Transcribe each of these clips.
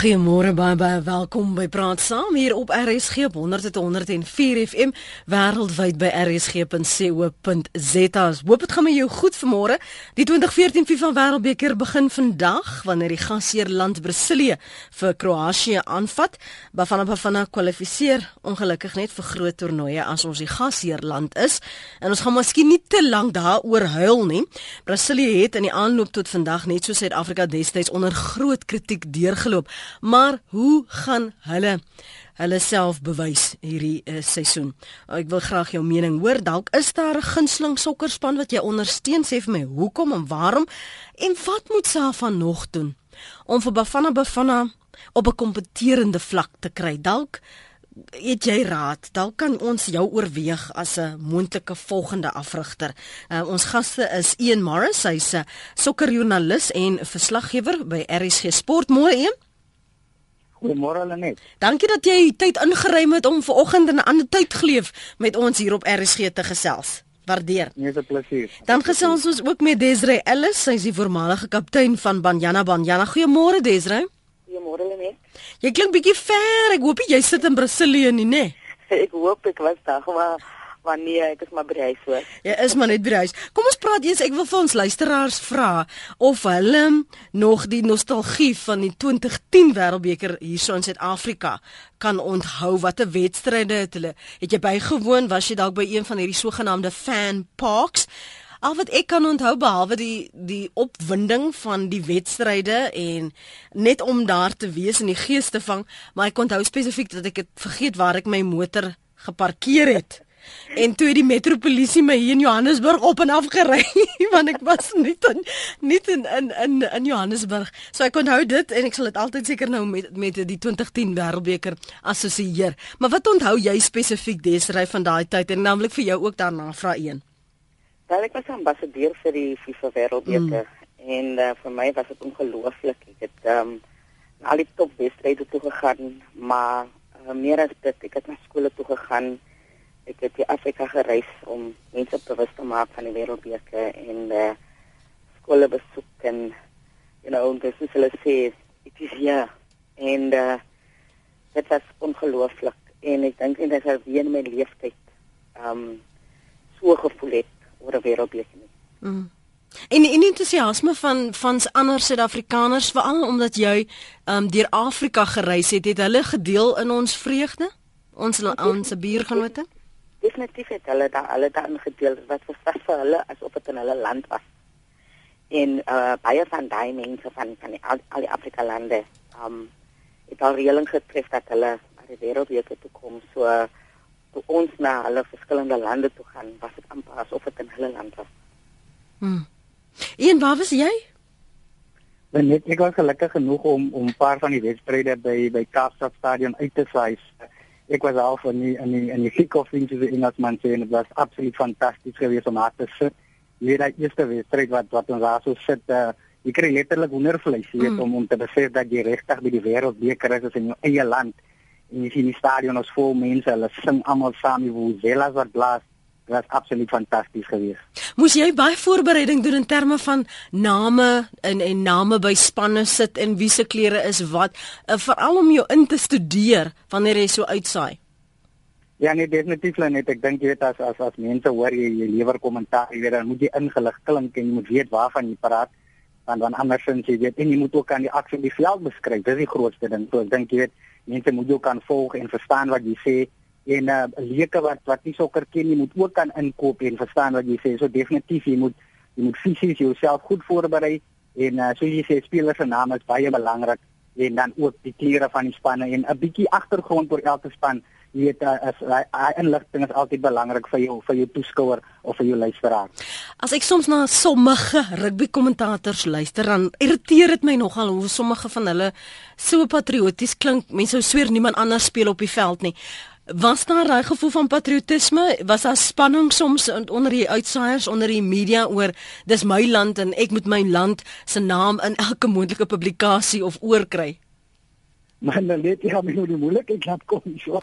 Goeiemôre baie baie welkom by Praat Saam hier op RSG op 100.104 FM wêreldwyd by rsg.co.za. Hoop dit gaan met jou goed vanmôre. Die 2014 FIFA Wêreldbeker begin vandag wanneer die gasheer land Brasilië vir Kroasie aanvat. Bafana Bafana kwalifiseer ongelukkig net vir groot toernooie as ons die gasheer land is. En ons gaan miskien nie te lank daaroor huil nie. Brasilië het in die aanloop tot vandag net so Suid-Afrika destyds onder groot kritiek deurgeloop. Maar hoe gaan hulle hulle self bewys hierdie uh, seisoen? Ek wil graag jou mening hoor. Dalk is daar 'n gunsteling sokkerspan wat jy ondersteun sê vir my. Hoekom en waarom? En wat moet Safa nog doen om vir Bafana Bafana op 'n kompeterende vlak te kry? Dalk het jy raad, dalk kan ons jou oorweeg as 'n moontlike volgende afrigter. Uh, ons gaste is Ian Morris, hy's 'n sokkerjoernalis en verslaggewer by RSG Sport. Môre een. Goeiemôre Lenet. Dankie dat jy tyd ingeruim het om vanoggend in 'n ander tyd geleef met ons hier op RSG te gesels. Waardeer. Nee, dit is 'n plesier. Dan gesels ons ook met Desrey Ellis, sy is die voormalige kaptein van Banyana Banyana. Goeiemôre Desrey. Goeiemôre Lenet. Jy klink bietjie ver. Ek hoop jy sit in Brasilië nie, né? Nee? Ek hoop ek was daar, maar wanneer ek is maar by huis hoor. Ja, is maar net by huis. Kom ons praat eers. Ek wil vir ons luisteraars vra of hulle nog die nostalgie van die 2010 Wêreldbeker hierso in Suid-Afrika kan onthou. Watter wedstryde het hulle? Het jy bygewoon? Was jy dalk by een van hierdie sogenaamde fan parks? Al wat ek kan onthou behalwe die die opwinding van die wedstryde en net om daar te wees en die gees te vang, maar ek onthou spesifiek dat ek het vergeet waar ek my motor geparkeer het. En toe het die metropolisie my hier in Johannesburg op en af gery want ek was nie in nie in in in in Johannesburg. So ek onthou dit en ek sal dit altyd seker nou met met die 2010 Wêreldbeker assosieer. Maar wat onthou jy spesifiek Desrey van daai tyd en naamlik vir jou ook daarna vra een. Wel ek was ambassadeur vir die FIFA Wêreldbeker mm. en uh, vir my was dit ongelooflik. Ek het ehm um, al die top wedstryde toe gegaan, maar uh, meer as dit, ek het na skole toe gegaan ek het die Afrika gereis om mense bewus te maak van die wêreldbeker en uh, skole besoek en you know dis is hulle sê it is here en uh, dit was ongelooflik en ek dink dit het weer in my lewenstyd um so gevoel het oor 'n wêreldbeker nie. Mm. En en entoesiasme van van ander Suid-Afrikaners veral omdat jy um deur Afrika gereis het, het hulle gedeel in ons vreugde? Ons ons buurgenote? Definitief het hulle daar hulle daarin gedeel wat vir vir hulle asof dit in hulle land was. En uh baie van daai mense van van die, al, al die Afrika lande um het al reëling getref dat hulle by die wêreldbeker toe kom. So toe ons na hulle verskillende lande toe gaan, was dit amper asof dit in hulle land was. Hm. En waar was jy? Ben net ek was gelukkig genoeg om om 'n paar van die wedstryde by by Kaapstad Stadion uit te saai ek was al van die in die in die kick-off into the Engelsman sê en dit was absoluut fantasties geweest om daar te sit. Jy weet die eerste wedstryd wat wat ons daar so sit, uh, jy kry letterlik hoendervleis weet mm. om om te besef dat jy regtig by die wêreldbeker is in jou eie land. En jy sien die stadion is vol mense, hulle sing almal saam, die vuvuzelas wat blaas was absoluut fantasties geweest. Moes jy baie voorbereiding doen in terme van name en en name by spanne sit en wie se klere is wat, uh, veral om jou in te studeer wanneer jy so uitsaai? Ja nee, definitief net ek dink jy weet as as as mense hoor jy jy lewer kommentaar, jy weet dan moet jy ingelig klink en jy moet weet waarvan jy praat want dan andersins jy weet en jy moet ook aan die aksie die veld beskryf. Dis die grootste ding. So ek dink jy weet mense moet jou kan volg en verstaan wat jy sê en 'n uh, leuke wat wat nie sokker ken nie moet ook kan inkoop en verstaan wat jy sê. So definitief jy moet jy moet fisies jouself goed voorberei en uh, soos jy sê spelers se name is baie belangrik en dan ook die klere van die spanne en 'n bietjie agtergrond oor elke span. Jy weet uh, as uh, inligting is altyd belangrik vir jou vir jou toeskouer of vir jou luisteraar. As ek soms na sommige rugby kommentators luister dan irriteer dit my nogal hoe sommige van hulle so patrioties klink. Mense sou sweer niemand anders speel op die veld nie. Was daar 'n gevoel van patriotisme? Was daar spanning soms onder die uitsaaiers, onder die media oor dis my land en ek moet my land se naam in elke moontlike publikasie of oorkry? Maar dan net ja, my moet moeilik ek laat kom so.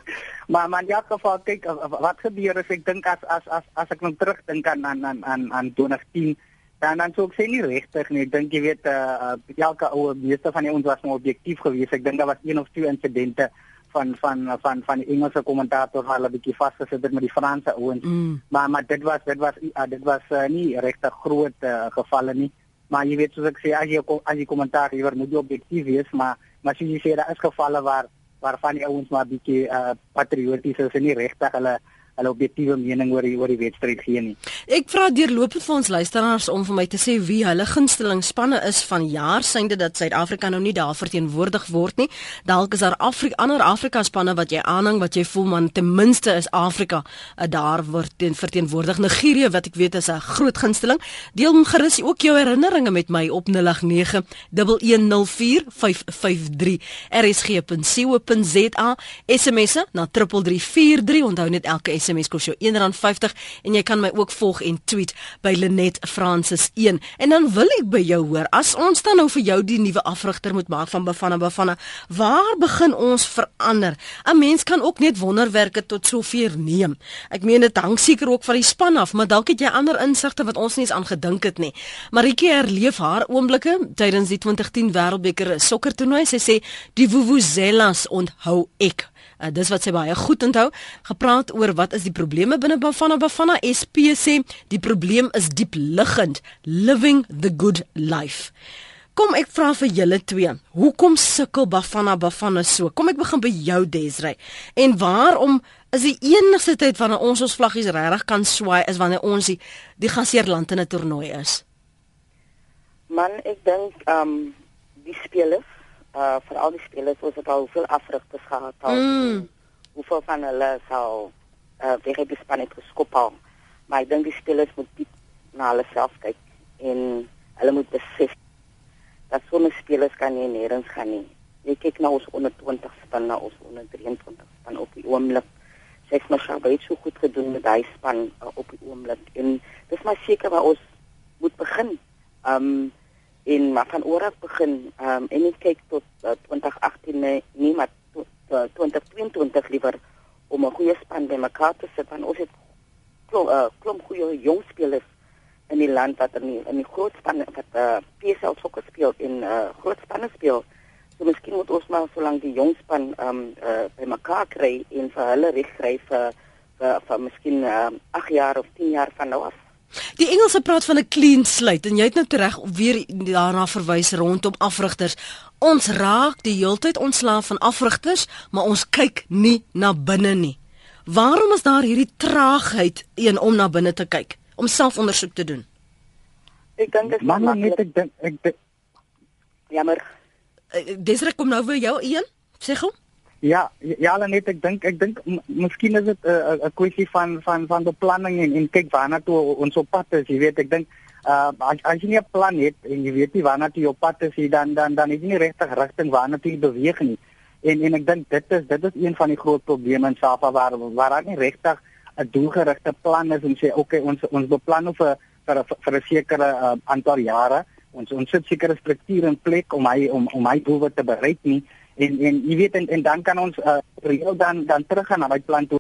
Maar man ja, geval kyk wat gebeur as ek dink as as as as ek nou terugdink aan aan aan aan 2010 Dan dan sou ek sê nie regtig nie. Ek dink jy weet uh, elke ou meeste van die ons was nou objektief geweest. Ek dink daar was een of twee insidente van van van van die Engelse kommentator waar hulle bietjie vasgesit het met die Franse ouens. Mm. Maar maar dit was dit was uh, dit was uh, nie regtig groot uh, gevalle nie. Maar jy weet soos ek sê as jy as jy kommentaar jy moet objektief wees, maar maar as jy sê daar is gevalle waar waarvan die ouens maar bietjie uh, patrioties is en nie regtig hulle hulle objektiewe mening oor die oor die wedstryd gee nie. Ek vra deurlopend vir ons luisteraars om vir my te sê wie hulle gunsteling spanne is van jaar synde dat Suid-Afrika nou nie daar verteenwoordig word nie. Dalk is daar Afrika ander Afrika spanne wat jy aanhang wat jy voel man ten minste is Afrika uh, daar word teen verteenwoordig. Nigerië wat ek weet is 'n groot gunsteling. Deel gerus ook jou herinneringe met my op 089 1104553 rsg.co.za SMS na 3343 onthou net elke SMS kos jou R1.50 en jy kan my ook volg en tweet by Lenet Francis 1. En dan wil ek by jou hoor, as ons dan nou vir jou die nuwe afrigter moet maak van Bafana Bafana, waar begin ons verander? 'n Mens kan ook net wonderwerke tot sover neem. Ek meen dit hang seker ook van die span af, maar dalk het jy ander insigte wat ons nie eens aan gedink het nie. Maritjie herleef haar oomblikke tydens die 2010 Wêreldbeker sokkertoernooi. Sy sê die vuvuzelas onthou ek. Uh, dis wat sy baie goed onthou. Gepraat oor wat is die probleme binne Bafana Bafana SP sê die probleem is diep liggend, living the good life. Kom ek vra vir julle twee, hoekom sukkel Bafana Bafana so? Kom ek begin by jou Desrey. En waarom is die enigste tyd wanneer ons ons vlaggies regtig kan swaai is wanneer ons die, die gasheerland in 'n toernooi is? Man, ek dink ehm um, die spelers uh vir al die spelers ons het al hoeveel afrigters gehad al. Mm. Hoeveel van hulle sal uh weer die span het geskop al. Maar ek dink die spelers moet diep na hulle self kyk en hulle moet besef dat sommige spelers kan nie nêrens gaan nie. Jy kyk na ons onder 20 span na ons onder 23 span op die oomblik. Sê maar sy het so goed gedoen met daai span uh, op die oomblik en dis maar seker waar ons moet begin. Um en maar van oor af begin um, en ek kyk tot uh, 2018 nee, nie maar tot uh, 2022 liewer om 'n goeie span by mekaar te sit want ons het klomp uh, klomp goeie jong spelers in die land wat in die, in die groot span wat uh, PSL sokker speel in uh, groot spanne speel. So miskien moet ons maar so lank die jong span um, uh, by mekaar kry en vir hulle reg kry vir vir, miskien 8 uh, jaar of 10 jaar van nou af Die Engelse praat van 'n clean slate en jy het nou reg weer daarna verwys rondom afrigters. Ons raak die heeltyd ontslaaf van afrigters, maar ons kyk nie na binne nie. Waarom is daar hierdie traagheid een om na binne te kyk, om selfondersoek te doen? Ek dink dit is maar net ek dink ek jammer. Eh, Desrek kom nou weer jou een. Sê gou. Ja, ja, net ek dink ek dink miskien is dit 'n uh, 'n kwessie van van van beplanning en en kyk waarna toe ons op pad is, jy weet, ek dink uh as, as jy nie 'n plan het en jy weet nie waarna toe jy op pad is, dan dan dan is jy nie regtig rigting waarna toe jy beweeg nie. En en ek dink dit is dit is een van die groot probleme in Safa waar waar daar nie regtig 'n doelgerigte plan is om sê okay, ons ons beplan vir vir vir 'n sekere uh, aantal jare. Ons ons sit sekere strukture in plek om hy om om hy doel te bereik nie en en jy weet en, en dan kan ons uh, reël dan dan teruggaan na daai plan toe.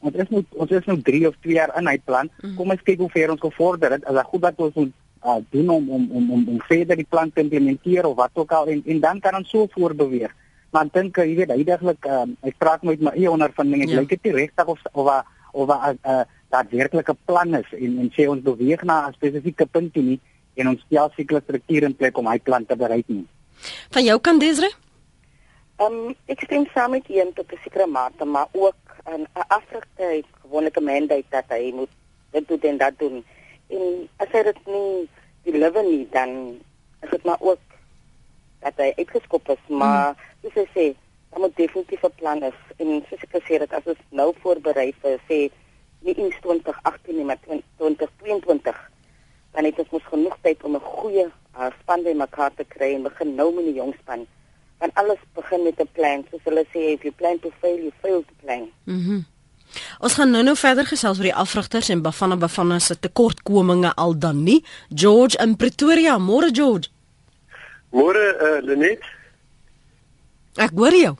Ons is nou ons is nou 3 of 2 jaar in hy plan. Mm. Kom ons kyk hoe ver ons gevorder het. As dit goed dat ons moet uh, doen om om om om om verder die plan te implementeer of wat ook al en en dan kan ons so voorbeweeg. Maar ek dink jy weet heidaglik uh, ek praat met my eie ondervinding. Dit ja. lyk dit regtig of of of 'n uh, uh, daadwerklike plan is en en sê ons beweeg na 'n spesifieke punt toe nie en ons stel sekere strukture in plek om hy plan te bereik nie. Van jou kan Desre? Um, ek stem saam met een tot 'n sekere mate, maar ook 'n Afrika het gewoonlik 'n mandate dat hy moet dit doen en dat doen. En as hy dit nie lewe nie dan is dit maar ook dat hy uitgeskop is, maar mm. soos hy sê, daar moet definitief 'n plan is. En soos ek gesê het, as ons nou voorberei vir sê nie in 2018 nie, maar 2022 dan het ons mos genoeg tyd om 'n goeie uh, span by mekaar te kry en begin nou met die jong span want alles begin met 'n plan soos hulle sê if you plan to fail you fail to plan. Mhm. Mm ons gaan nou nou verder gesels oor die afrigters en Bafana Bafana se tekortkominge al dan nie. George in Pretoria. Môre George. Môre uh, Lenet. Ek hoor jou.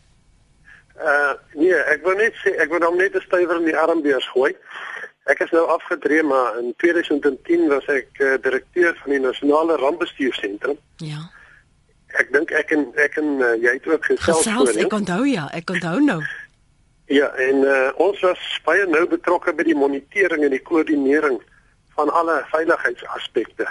Uh nee ek wil net sê ek wil hom net 'n stywer in die armbeurs gooi Ek is nou afgetree maar in 2010 was ek uh, direkteur van die Nasionale Rampbestuursentrum. Ja. Ek dink ek en ek en uh, jy het ook gesels voor. Ek onthou ja, ek onthou nou. Ja, en uh, ons was baie nou betrokke by die monitering en die koördinering van alle veiligheidsaspekte.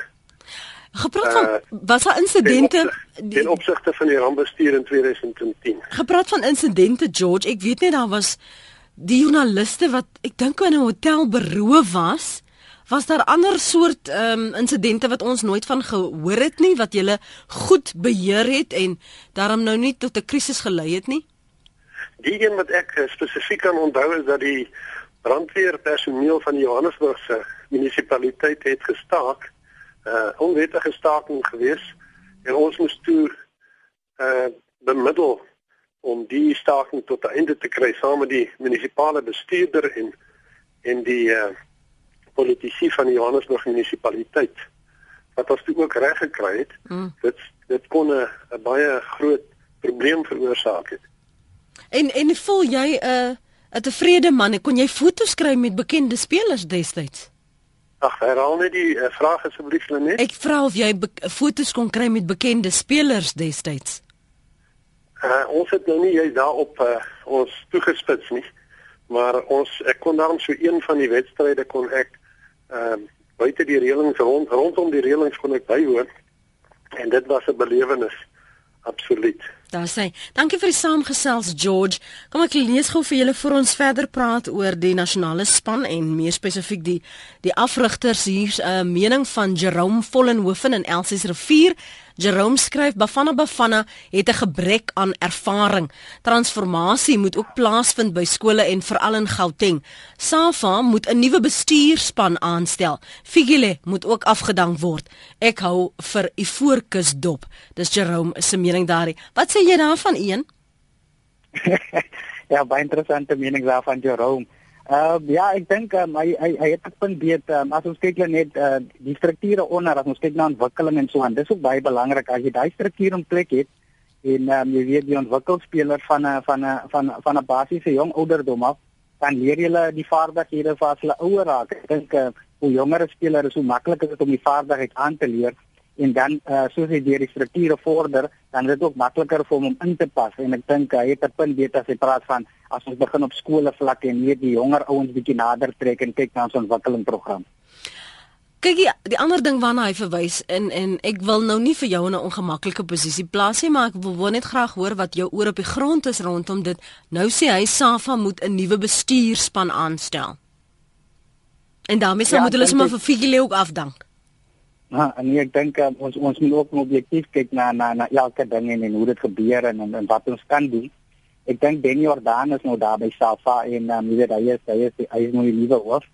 Gepraat van uh, was daar insidente in opsigte van die rampbestuur in 2010. Gepraat van insidente George, ek weet net daar was die joernaliste wat ek dink in 'n hotel beroof was, was daar ander soort ehm um, insidente wat ons nooit van gehoor het nie wat julle goed beheer het en daarom nou nie tot 'n krisis gelei het nie. Die een wat ek eh, spesifiek kan onthou is dat die brandweerpersoneel van die Johannesburgse munisipaliteit het gestaak, uh, onwettige staking gewees en ons moes toe uh bemiddel om die staking tot 'n einde te kry saam met die munisipale bestuurder en en die uh, politici van die Johannesburg munisipaliteit wat ons toe ook reg gekry het. Mm. Dit dit kon 'n baie groot probleem veroorsaak het. En en voel jy 'n uh, 'n tevrede man? Kon jy foto's kry met bekende spelers destyds? Ag, herhaal net die uh, vraag asseblief net. Ek vra of jy foto's kon kry met bekende spelers destyds. Uh, ons het nou nie jy daarop uh, ons toegespits nie. Maar ons ek kon daarom so een van die wedstryde kon ek ehm uh, buite die reëlings rond rondom die reëlings kon ek bywoon. En dit was 'n belewenis absoluut. Daar sê, dankie vir die saamgesels George. Kom ek lees gou vir julle voor ons verder praat oor die nasionale span en meer spesifiek die die afrigters hier 'n uh, mening van Jerome Vollenhoven in Elsies rivier. Jerome skryf Bafana Bafana het 'n gebrek aan ervaring. Transformasie moet ook plaasvind by skole en veral in Gauteng. Safa moet 'n nuwe bestuurspan aanstel. Figile moet ook afgedank word. Ek hou vir Ivoorkus dop. Dis Jerome se mening daarin. Wat sê jy daarvan een? ja, baie interessante mening daarvan Jerome. Uh ja, ek dink um, hy hy hy het punt weet um, as ons kyk net uh die strukture onder as ons kyk na ontwikkeling en so aan. Dis ook baie belangrik as jy daai struktuur in plek het en um, jy weet die ontwikkelspeler van 'n van 'n van van 'n basiese jong ouderdom af dan leer jy die vaardighede vir as hulle ouer raak. Ek dink uh, hoe jonger 'n speler is, hoe makliker is dit om die vaardigheid aan te leer en dan uh, soos hy deur die strukture vorder, dan is dit ook makliker vir hom om in te pas en ek dink hy het 'n punt weet as hy praat van as ons begin op skole vlak en net die jonger ouens bietjie nader trek en kyk na ons ontwikkelingsprogram. Kyk die, die ander ding waarna hy verwys in en ek wil nou nie vir jou in 'n ongemaklike posisie plaas nie, maar ek wil net graag hoor wat jou oor op die grond is rondom dit. Nou sê hy Safa moet 'n nuwe bestuurspan aanstel. En daarmee sou ja, moet hulle sommer vir Figile ook afdank. Ja, en ek dink um, ons ons moet ook objektief kyk na na na elke ding en, en hoe dit gebeur en, en en wat ons kan doen. Ek dink Ben Jordan is nou daar by Safa en um, jy weet hy is hy is hy is nou die nuwe hoof.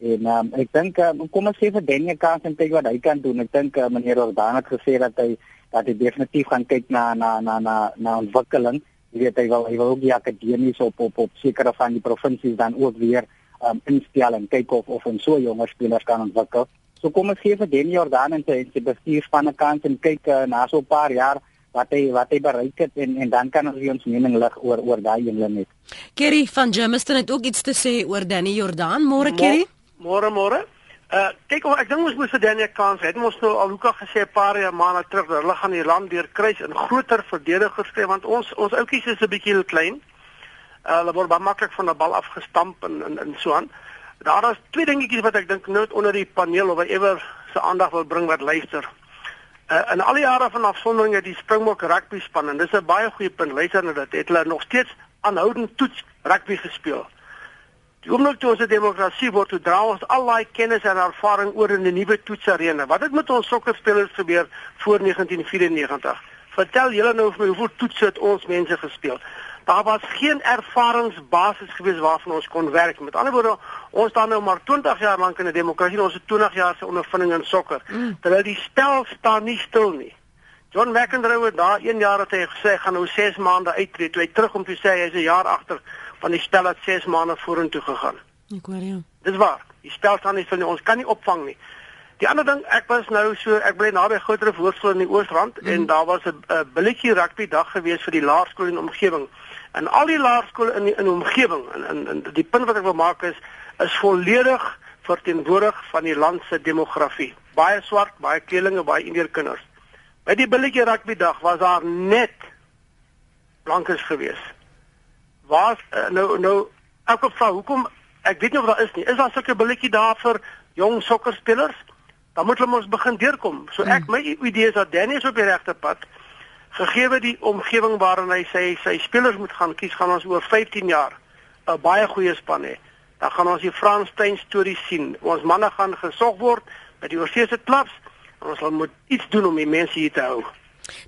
En um, ek dink um, kom ons gee vir Ben 'n kans en kyk wat hy kan doen. Ek dink uh, meneer Jordan het gesê dat hy dat hy definitief gaan kyk na na na na na ontwikkeling. Jy weet hy wil hy wil ook die akademies op op op sekere van die provinsies dan ook weer um, instel en kyk of of ons so jonger spelers kan ontwikkel. So kom ons gee vir Denny Jordan en sy bestuurspan 'n kans en kyk uh, na so 'n paar jaar wat hy wat hy bereik het en en dan kan ons ons mening lig oor oor daai een net. Kerry van Jamestown het ook iets te sê oor Danny Jordan. Môre Kerry? Môre môre. Uh kyk of ek dink ons moet vir Danny 'n kans hê. Ons nou al hoeka gesê 'n paar jaar maande terug dat hulle gaan die land deur kruis in groter verdedigers kry want ons ons ouppies is 'n bietjie klein. Uh hulle word baie maklik van 'n bal afgestamp en en, en so aan. Daar is twee dingetjies wat ek dink nooit onder die paneel of ewer se aandag wil bring wat luister. Uh, in al die jare van afsondering het die Springbok rugby span en dis 'n baie goeie punt luister na dit het hulle nog steeds aanhoudend toets rugby gespeel. Die oomblik toe ons 'n demokrasie word, toe dra ons al daai kennis en ervaring oor in 'n nuwe toetsarena. Wat het met ons sokkerspelers gebeur voor 1994? Vertel julle nou vir my hoeveel toetse het ons mense gespeel? Daar was geen ervaringsbasis gewees waarvan ons kon werk. Met ander woorde, ons staan nou maar 20 jaar lank in 'n demokrasie, ons het 20 jaar se ondervinding in sokker. Mm. Terwyl die spel staan nie stil nie. John McEnroe het daar 1 jaar het hy gesê gaan nou 6 maande uittreed. Toe hy terug om te sê hy's 'n jaar agter van die spel het 6 maande vorentoe gegaan. Ek hoor jou. Dis waar. Die spel staan nie stil nie. Ons kan nie opvang nie. Die ander ding, ek was nou so ek bly naby Grootreef Hoërskool in die Oosrand mm. en daar was 'n billetjie rugby dag gewees vir die laerskool die omgewing en al die laerskole in die, in die omgewing en in in die punt wat ek wil maak is is volledig verteenwoordig van die land se demografie. Baie swart, baie kleelinge, baie indiër kinders. By die billetjie rugby dag was daar net blankes gewees. Waar uh, nou nou ek op vrou, hoekom ek weet nie of daar is nie. Is daar sulke billetjie daar vir jong sokkerspelers? Dan moet hulle ons begin deurkom. So ek mm. my idee is dat Danny is op die regte pad. Gegee die omgewing waarin hy sy sy spelers moet gaan kies, gaan ons oor 15 jaar 'n baie goeie span hê. Dan gaan ons die Franstein stories sien. Ons manne gaan gesog word by die oorseese klubs en ons moet iets doen om die mense hier te hou.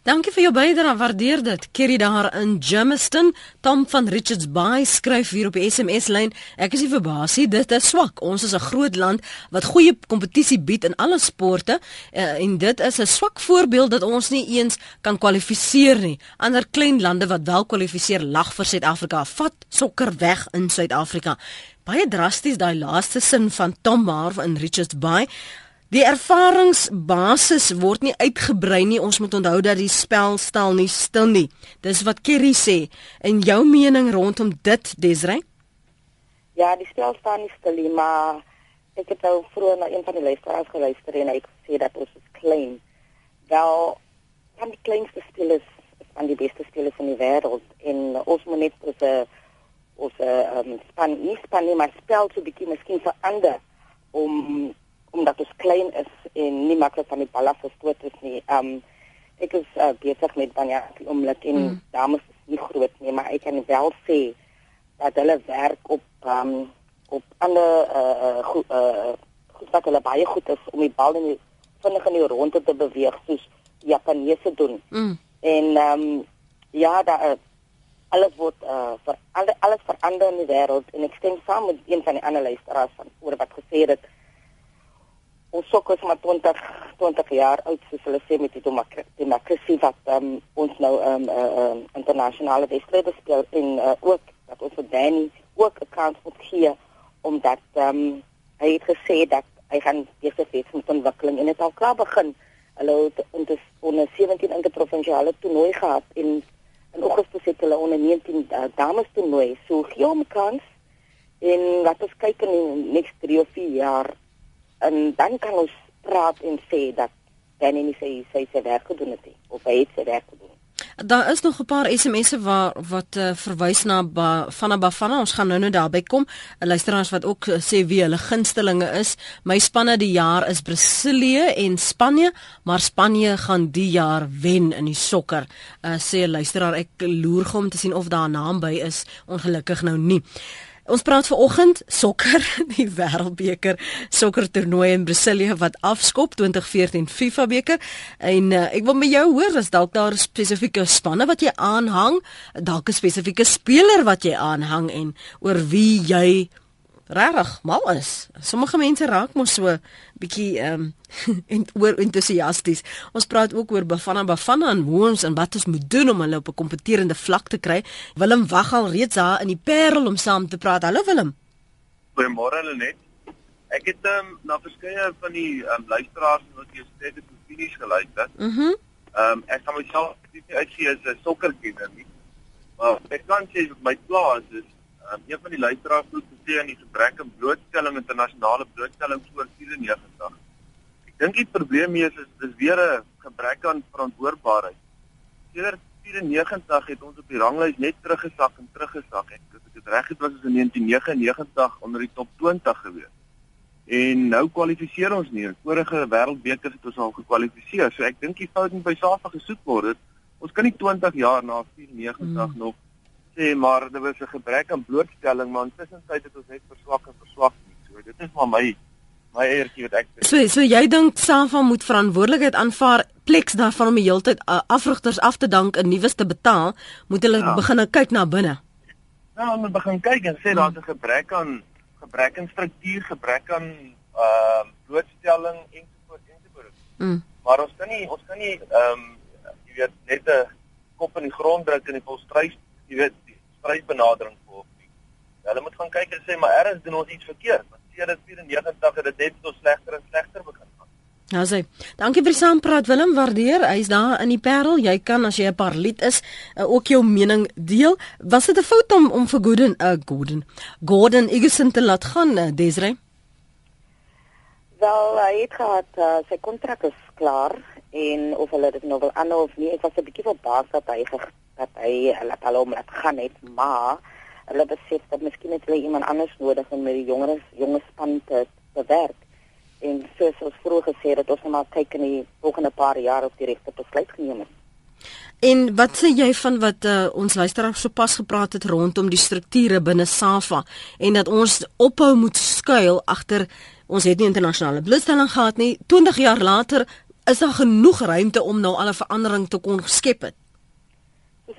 Dankie vir jou bydrae, waardeer dit. Kerry daar in Germiston, Tom van Richards Bay skryf hier op die SMS lyn. Ek is nie verbaas nie, dit is swak. Ons is 'n groot land wat goeie kompetisie bied in alle sporte uh, en dit is 'n swak voorbeeld dat ons nie eens kan kwalifiseer nie. Ander klein lande wat wel kwalifiseer lag vir Suid-Afrika. Vat sokker weg in Suid-Afrika. Baie drasties daai laaste sin van Tom Marv in Richards Bay. Die ervaringsbasis word nie uitgebrei nie. Ons moet onthou dat die spel stel nie stil nie. Dis wat Kerry sê. En jou mening rondom dit, Desrey? Ja, die spel staan nie stil nie, maar ek het nou vroeër na een van die luisteraars geluister en hy sê dat ons is klein. Wel, van die kleinste spelers van die beste spelers in die wêreld en ons moet net ons ons um, span nie span nie, maar spel so bietjie miskien verander om omdat ons klein is en nie maklik van die bal af gestoot is nie. Um ek is uh, besig met Banya omdat in mm. dames is nie groot nie, maar ek kan wel sê dat hulle werk op um op ander uh goed uh goed wat hulle baie goed is om die bal in die vinnig in die ronde te beweeg soos Japaneese doen. Mm. En um ja, daar alles word uh vir alles verander in die wêreld en ek stem saam met een van die analisters van oor wat gesê het ons sokker is maar 20 20 jaar oud soos hulle sê met die demokrasie wat um, ons nou um, uh, uh, internasionale wedstryde speel en uh, ook dat ons vir Danny ook 'n kans moet gee omdat um, hy het gesê dat hy gaan besig wees met ontwikkeling en dit al klaar begin. Hulle het onder onder 17 interprovinsiale toernooi gehad en in Augustus het hulle onder 19 uh, dames toernooi. So gee hom kans en laat ons kyk in die next 3 of 4 jaar en dan kan ons praat en sê dat Danny nie sy sy sy werk gedoen het nie of hy het sy werk gedoen. Daar is nog 'n paar SMS'e waar wat uh, verwys na ba, van Bafana. Ons gaan nou-nou daarby kom. 'n Luisteraars wat ook uh, sê wie hulle gunstelinge is. My spanne die jaar is Brasilië en Spanje, maar Spanje gaan die jaar wen in die sokker. Uh, sê luisteraar ek loer gou om te sien of daar 'n naam by is. Ongelukkig nou nie. Ons praat vanoggend sokker, die Wêreldbeker sokkertoernooi in Brasilia wat afskop 2014 FIFA beker. En uh, ek wil met jou hoor as dalk daar spesifieke spanne wat jy aanhang, dalk 'n spesifieke speler wat jy aanhang en oor wie jy regtig mal is. Sommige mense raak mos so bietjie ehm um, en oor entoesiasties. Ons praat ook oor Bafana Bafana en hoe ons en wat ons moet doen om hulle op 'n kompeterende vlak te kry. Willem wag al reeds daar in die Parel om saam te praat. Hallo Willem. Goeiemôre Lenet. Ek het ehm um, na verskeie van die um, luisteraars wat jy sê dit is finies geluister. Mhm. Mm ehm um, ek kan myself nie uitsien as 'n sokkerkenner nie. Maar ek kan sê my plaas is um, een van die luisteraars het gesê aan die gebrek aan blootstelling internasionale blootstelling voor 94. Ek dink die probleem hier is is dis weer 'n gebrek aan verantwoordbaarheid. Sedert 94 het ons op die ranglys net teruggesak en teruggesak. Ek as ek dit reg het was ons in 1999 onder die top 20 gewees. En nou kwalifiseer ons nie. In vorige wêreldbeker het ons al gekwalifiseer. So ek dink die fout moet by SAFA gesoek word. Ons kan nie 20 jaar na 94 mm. nog sê maar daar was 'n gebrek aan blootstelling maar intussen tyd het ons net verswak en verswak nie. So dit is maar my my eertjie wat ek sê. So so jy dink Safa moet verantwoordelikheid aanvaar pleks daarvan om die hele tyd uh, afrigters af te dank en nuus te betaal, moet hulle ja. begin kyk na binne. Ja, ons moet begin kyk en sê daar's 'n gebrek aan gebrek aan struktuur, gebrek aan ehm uh, blootstelling ensovoorts ensovoorts. Mm. Maar ons kan nie ons kan nie ehm um, jy weet net 'n kop in die grond druk en die volstrys jy weet die strydbenadering volg nie. Hulle moet gaan kyk en sê maar erns doen ons iets verkeerd. Want sedert 94 het dit net so slegter en slegter begin gaan. Ja sê. Dankie vir die saampraat Willem, waardeer. Hy's daar in die Parel. Jy kan as jy 'n paar lid is, uh, ook jou mening deel. Was dit 'n fout om om vir Gordon, uh Gordon, Gordon Igison te laat gaan, uh, Desrey? Wel, hy het gehad uh, sy kontrak is klaar en of hulle dit nou wil aanhou of nie, ek was 'n bietjie verbaas dat hy dat hy hulle al hom laat gaan het, maar hulle besef dat miskien het hulle iemand anders nodig om met die jongeres jonge span te, te werk. En soos ons vroeër gesê het, ons moet maar kyk in die volgende paar jaar of die regte besluit geneem is. En wat sê jy van wat uh, ons luisteraar sopas gepraat het rondom die strukture binne SAFA en dat ons ophou moet skuil agter ons het nie internasionale blootstelling gehad nie 20 jaar later is daar genoeg ruimte om nou al 'n verandering te kon skep het.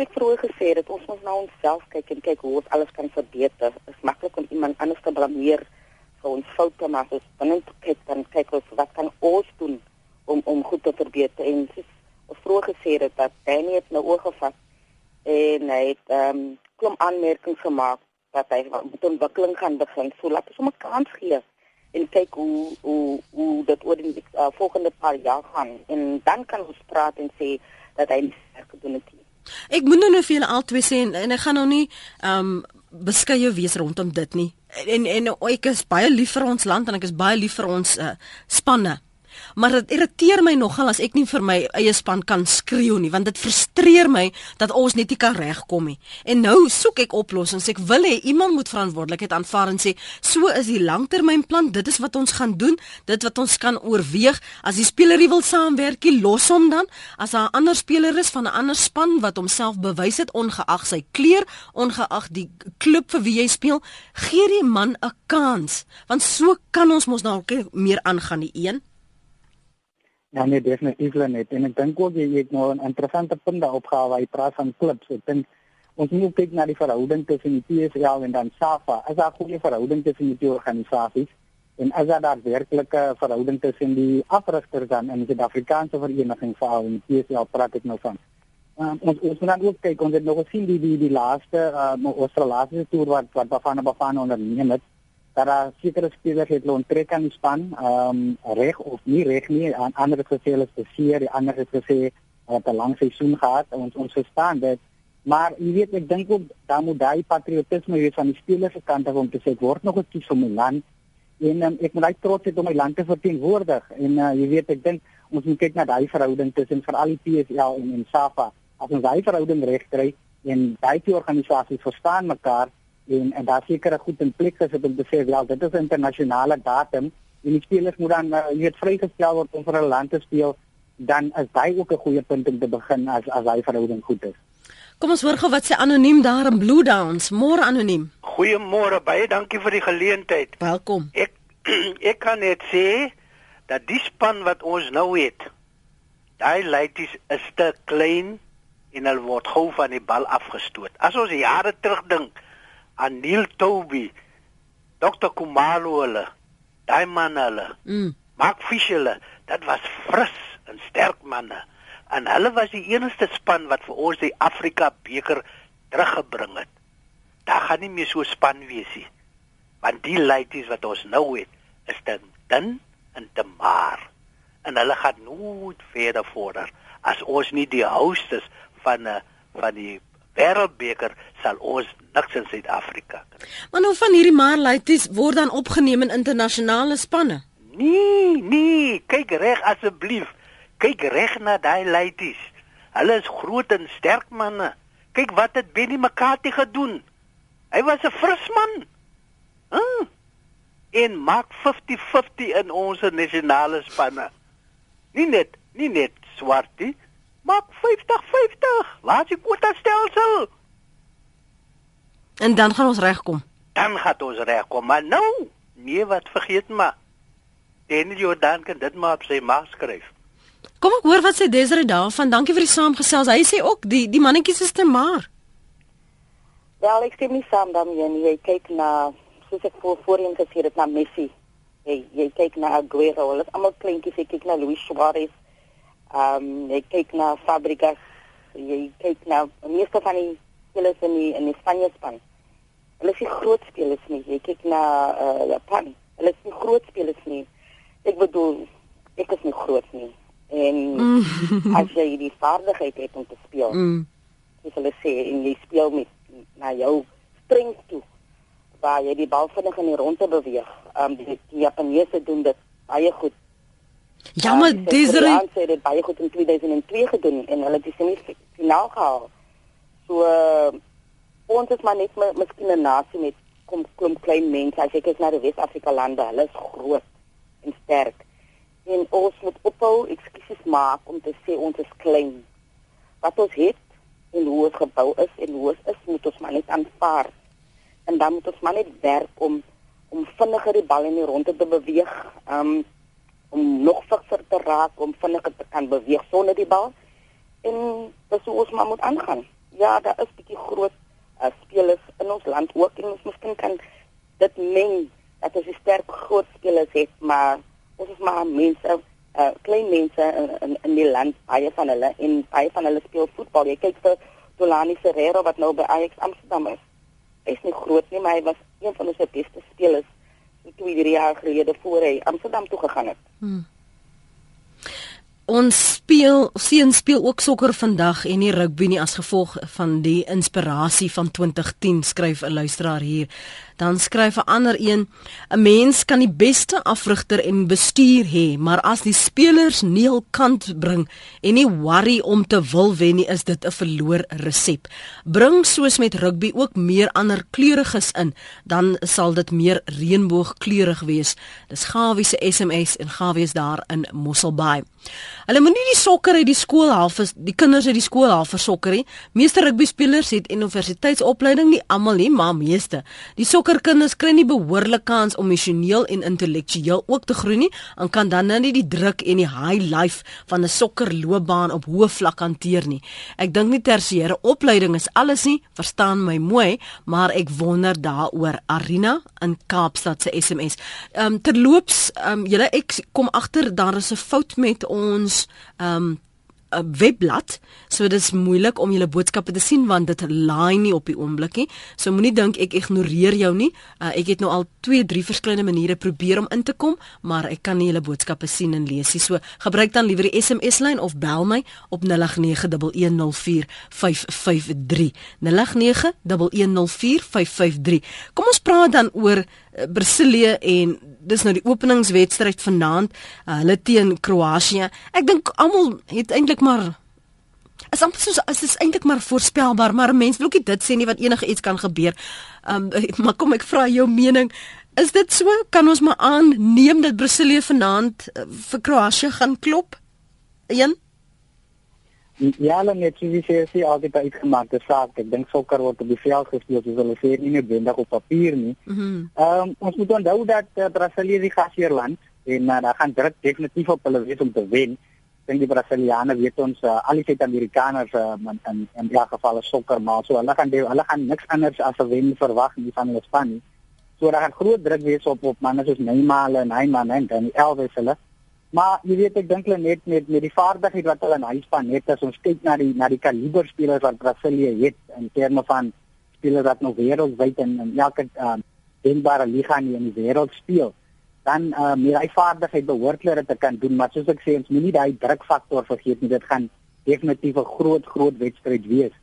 Ek vroeër gesê het, ons moet nou onsself kyk en kyk hoe ons alles kan verbeter. Dit is maklik om iemand anders te blameer vir ons foute, maar as ons dan kyk dan kyk ons wat kan ons doen om om goed te verbeter en soos vroeër gesê het dat Danny het nou oorgevat en hy het ehm um, klom aanmerkings gemaak dat hy met ontwikkeling gaan begin. So laat ons hom 'n kans gee en kyk hoe hoe hoe dit oor die uh, volgende paar jaar gaan en dan kan ons praat en sê dat hy seker gedoen het. Ek moet nou vir julle albei sê en, en ek gaan nou nie ehm um, beskeie wees rondom dit nie. En en ek is baie lief vir ons land en ek is baie lief vir ons uh, spanne maar dit irriteer my nogal as ek nie vir my eie span kan skreeu nie want dit frustreer my dat ons net nie kan regkom nie. En nou soek ek oplossings. Ek wil hê iemand moet verantwoordelikheid aanvaar en sê so is die langtermynplan, dit is wat ons gaan doen, dit wat ons kan oorweeg. As die speler wil saamwerk, los hom dan. As daar 'n ander speler is van 'n ander span wat homself bewys het ongeag sy kleur, ongeag die klub vir wie hy speel, gee die man 'n kans. Want so kan ons mos dalk meer aangaan die een. Ja nee, definitief net. En ek dink ook jy het nou 'n interessante punt daarop gehad waar jy praat van klubs. Ek dink ons moet kyk na die verhouding tussen die PSL en dan SAFA. As daar goeie verhouding tussen die twee organisasies en as daar werklike verhouding tussen die afrigters dan en die Suid-Afrikaanse vereniging vir al die PSL praat ek nou van. Um, ons ons moet dan ook kyk ons het nog gesien die die die laaste uh, ons laaste toer wat wat Bafana Bafana onderneem het dat daar sekere spelers het loon trek aan die span, ehm um, reg of nie reg nie, aan ander het gesê hulle is beseer, die ander het gesê hulle het 'n lang seisoen gehad en ons ons verstaan dit. Maar jy weet ek dink ook daar moet daai patriotisme wees van die spelers se kant af om te sê ek word nog gekies om my land en um, ek moet uit trots wees om my land te verteenwoordig en uh, jy weet ek dink ons moet kyk na daai verhouding tussen veral die PSL en en SAFA. As ons daai verhouding reg kry en daai twee organisasies verstaan mekaar en en daar seker goed in plek gesit om te sê wel dit is 'n internasionale datum en die spelers moet dan uh, weet vrygestel word om vir 'n land te speel dan is daai ook 'n goeie punt om te begin as as hy verhouding goed is. Kom ons hoor gou wat sê anoniem daar in Blue Downs. Môre anoniem. Goeiemôre, baie dankie vir die geleentheid. Welkom. Ek ek kan net sê dat die span wat ons nou het, daai leities is te klein en hulle word gou van die bal afgestoot. As ons jare terugdink, aan Neil Toby, Dr. Kumalo hulle, daai manne hulle. Mm. Mark Fisher, dit was fris en sterk manne. En hulle was die enigste span wat vir ons die Afrika beker teruggebring het. Daar gaan nie meer so span wees nie. Want die ladies wat ons nou het, is te dun en te maar. En hulle gaan nooit verder vorder as ons nie die hostes van 'n eh, van die wêreldbeker sal ons niks in Suid-Afrika kry. Maar nou van hierdie Marlities word dan opgeneem in internasionale spanne. Nee, nee, kyk reg asseblief. Kyk reg na daai ladies. Hulle is groot en sterk manne. Kyk wat het Benny McCarthy gedoen. Hy was 'n fris man. Hm? En maak 50-50 in ons nasionale spanne. Nie net, nie net swartie, maak 50-50. Laat die kwota stelsel. En dan gaan ons regkom. Dan gaan ons regkom, maar nou, nee wat vergeet maar. Daniel Jordan kan dit maar op sy maag skryf. Kom ek hoor wat sê Desiree daarvan. Dankie vir die saamgesels. Hy sê ook die die mannetjies is te maar. Wel, ek stem nie saam daarmee nie. Jy kyk na soos ek voor voorheen gesê het na Messi. Jy jy kyk na Aguero. Hulle is almal kleintjies. Jy kyk na Luis Suarez. Ehm um, jy kyk na Fabregas. Jy kyk na meeste van die spelers in die in die Spanje span hulle is nie groot spelers nie. Jy kyk na uh, Japan. Hulle is nie groot spelers nie. Ek bedoel, ek is nie groot nie. En mm. as jy die vaardigheid het om te speel, mm. dis hulle sê en jy speel met na jou strength toe waar jy die bal vinnig in die rondte beweeg. Um die, die Japaneese doen dit baie goed. Ja, maar uh, Desiree sê dit baie goed in 2002 gedoen en hulle het die semifinaal gehaal. So uh, ons is maar net miskien 'n nasie met kom kom klein mense. As jy kyk na die Wes-Afrika lande, hulle is groot en sterk. En ons moet ophou ekskuus maak om te sê ons is klein. Wat ons het en hoe ons gebou is en hoe ons is, moet ons maar net aanvaar. En dan moet ons maar net werk om om vinniger die bal in die ronde te beweeg. Um om nog fikser te raak om vinniger te kan beweeg sonder die bal. En dis hoe ons maar moet aangaan. Ja, daar is 'n bietjie groot uh, spelers in ons land ook en ons miskien kan dit meng dat ons sterk groot spelers het, maar ons is maar mense, uh, klein mense in, in in die land, baie van hulle en baie van hulle speel voetbal. Jy kyk vir Tolani Ferreira wat nou by Ajax Amsterdam is. Hy is nie groot nie, maar hy was een van ons beste spelers twee drie jaar gelede voor hy Amsterdam toe gegaan het. Hmm. Ons speel seun speel ook sokker vandag en nie rugby nie as gevolg van die inspirasie van 2010 skryf 'n luisteraar hier dan skryf 'n ander een 'n mens kan die beste afrigter en bestuur hê maar as die spelers nie hul kant bring en nie worry om te wil wen nie is dit 'n verloor resep bring soos met rugby ook meer ander kleuriges in dan sal dit meer reënboogkleurig wees dis Gawie se SMS en Gawie is daar in Mosselbaai Hulle moenie die sokker uit die skool half die kinders uit die skool half vir sokker nie. Meeste rugby spelers het universiteitsopleiding nie almal nie, maar meeste. Die sokker sokkerkinders kry nie behoorlik kans om emosioneel en intellektueel ook te groei nie en kan dan nou nie die druk en die high life van 'n sokkerloopbaan op hoë vlak hanteer nie. Ek dink nie tersiêre opleiding is alles nie, verstaan my mooi, maar ek wonder daaroor Arina in Kaapstad se SMS. Ehm um, terloops, ehm um, julle ek kom agter daar is 'n fout met ons ehm um, 'n webblad, so dit is moeilik om julle boodskappe te sien want dit laai nie op die oomblik nie. So moenie dink ek ignoreer jou nie. Uh, ek het nou al 2, 3 verskillende maniere probeer om in te kom, maar ek kan nie julle boodskappe sien en lees nie. So gebruik dan liewer die SMS lyn of bel my op 0891104553. 0891104553. Kom ons praat dan oor uh, Brasilië en dis nou die openingswedstryd vanaand uh, hulle teen Kroasie. Ek dink almal het eintlik maar is amper soos as dit eintlik maar voorspelbaar, maar mense wil ook nie dit sê nie wat enige iets kan gebeur. Um maar kom ek vra jou mening, is dit so kan ons maar aanneem dat Brasilië vanaand uh, vir Kroasie gaan klop? Een Ja, hulle het die CSC altyd uitgemaak, dis saak. Ek dink sokker word op die veld gespeel, soos hulle sê, nie net wendig op papier nie. Mhm. Mm ehm um, ons moet onthou dat uh, Brasilië die gasheerland en uh, daar gaan druk definitief op hulle wees om te wen. Dink die Brasiliane weet ons uh, al die Suid-Amerikaners uh, in in in die geval is sokker, maar so hulle gaan die, hulle gaan niks anders as 'n wen verwag nie van hulle span nie. So daar gaan groot druk wees op op manne soos Neymar en Neymar en dan Elvis hulle. Maar jy weet ek dink hulle net met met die vaardigheid wat hulle in huispan het as ons kyk na die na die kaliber spelers wat Brasilië het in terme van spelers wat nog wêreldwyd in, in elke uh, denkbare liga in die wêreld speel dan uh, met hy vaardigheid behoort hulle dit te kan doen maar soos ek sê ons moenie daai drukfaktor vergeet nie. Dit gaan definitief 'n groot groot wedstryd wees.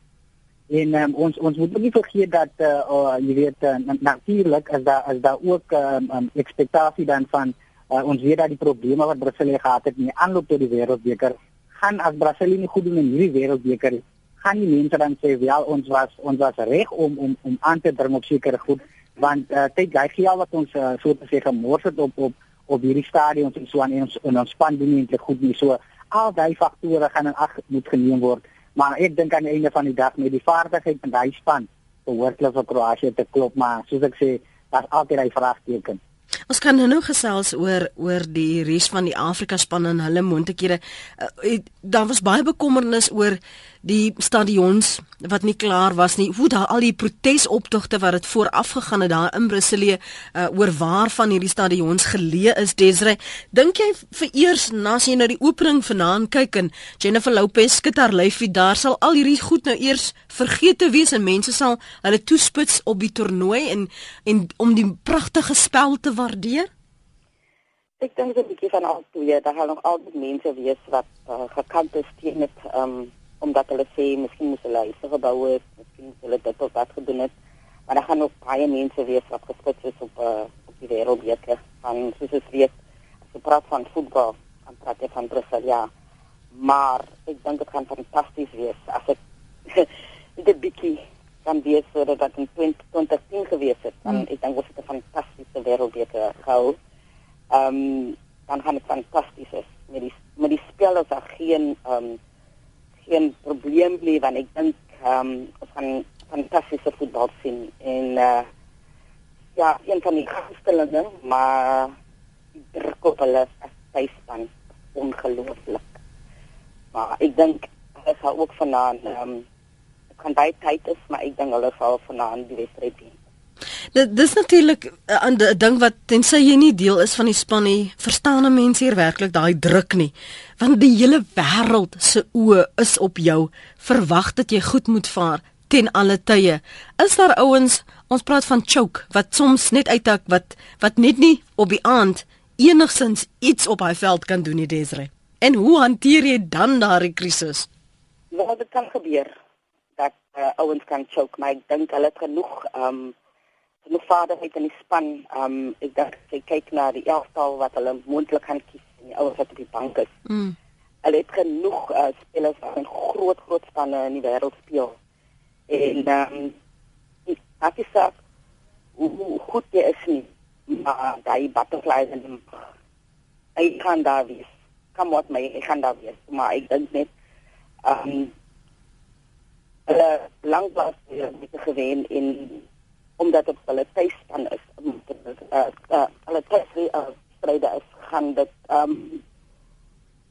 En um, ons ons moet nie vergeet dat uh, uh, jy weet uh, natuurlik as daar as daar ook 'n um, um, ekspektasie dan van Uh, ons weet dat die probleme wat Brasilië gehad het in die aanloop tot die wêreldbeker gaan as Brasilië nie goed doen in hierdie wêreldbeker gaan die mense dan sê ja ons was ons was reg om om om aan te dring op sekere goed want uh, kyk hy gee al wat ons uh, so te sê gemors het op op op hierdie stadions en so aan en ons en ons span doen nie eintlik goed nie. So al daai faktore gaan in ag moet geneem word. Maar ek dink aan die einde van die dag met die vaardigheid van daai span behoort hulle vir Kroasie te klop. Maar soos ek sê daar's altyd 'n vraagteken. Ons kan nou gesels oor oor die res van die Afrika span en hulle moontlikhede. Uh, daar was baie bekommernis oor die stadions wat nie klaar was nie. Hoe daar al die protesoptogte wat dit vooraf gegaan het daar in Brasilië uh, oor waar van hierdie stadions geleë is Desre. Dink jy vir eers na as jy na die opening vanaand kyk en Jennifer Lopez skud haar lyfie daar sal al hierdie goed nou eers vergeet te wees en mense sal hulle toespits op die toernooi en en om die pragtige spel te waardeer? Ek dink dit is 'n bietjie van al twee. Daar gaan nog altyd mense wees wat uh, gekant is teen dit um omdat hulle sê miskien moet hulle huise gebou het, miskien moet hulle dit of dat gedoen het. Maar daar gaan ook baie mense wees wat gespits is op uh, op die wêreldbeker van soos dit weet as 'n praat van voetbal, dan praat jy van Brussel, ja. Maar ek dink dit gaan fantasties wees as ek net 'n bietjie kan wees sodat dit in 2010 gewees het. Dan mm. ek dink dit 'n fantastiese wêreldbeker gehou. Ehm um, dan gaan dit fantasties wees. Met die met die spelers daar geen ehm um, geen probleem bly want ek dink ehm um, ons gaan fantastiese voetbal sien en uh, ja, een van die gunstelinge, maar die druk op hulle as tuisspan ongelooflik. Maar ek dink hulle sal ook vanaand ehm um, kan baie tyd is, maar ek dink hulle sal vanaand die wedstryd wen. Dit dis natuurlik 'n uh, ding wat tensy jy nie deel is van die span nie, verstaan 'n mens hier werklik daai druk nie. Want die hele wêreld se oë is op jou, verwag dat jy goed moet vaar ten alle tye. Is daar ouens, ons praat van choke wat soms net uitdak wat wat net nie op die aand enigsins iets op hy veld kan doen nie Desre. En hoe hanteer jy dan daardie krisis? Wat dit kan gebeur dat uh, ouens kan choke, maar ek dink hulle het genoeg um, genoeg vaardigheid in die span. Um, ek dink jy kyk na die elftal wat hulle moontlik kan kies en die ouens wat op die bank is. Mm. Hulle het genoeg uh, spelers wat in groot groot spanne in die wêreld speel en um, ek sê sê hoe goed jy is nie maar daai butterflies en ek kan daar wees kom wat my ek kan daar wees maar ek dink net um, hulle lank was met die gewen in omdat dit hulle tuisspan is uh, uh, hulle tuisstryde is gaan dit ehm um,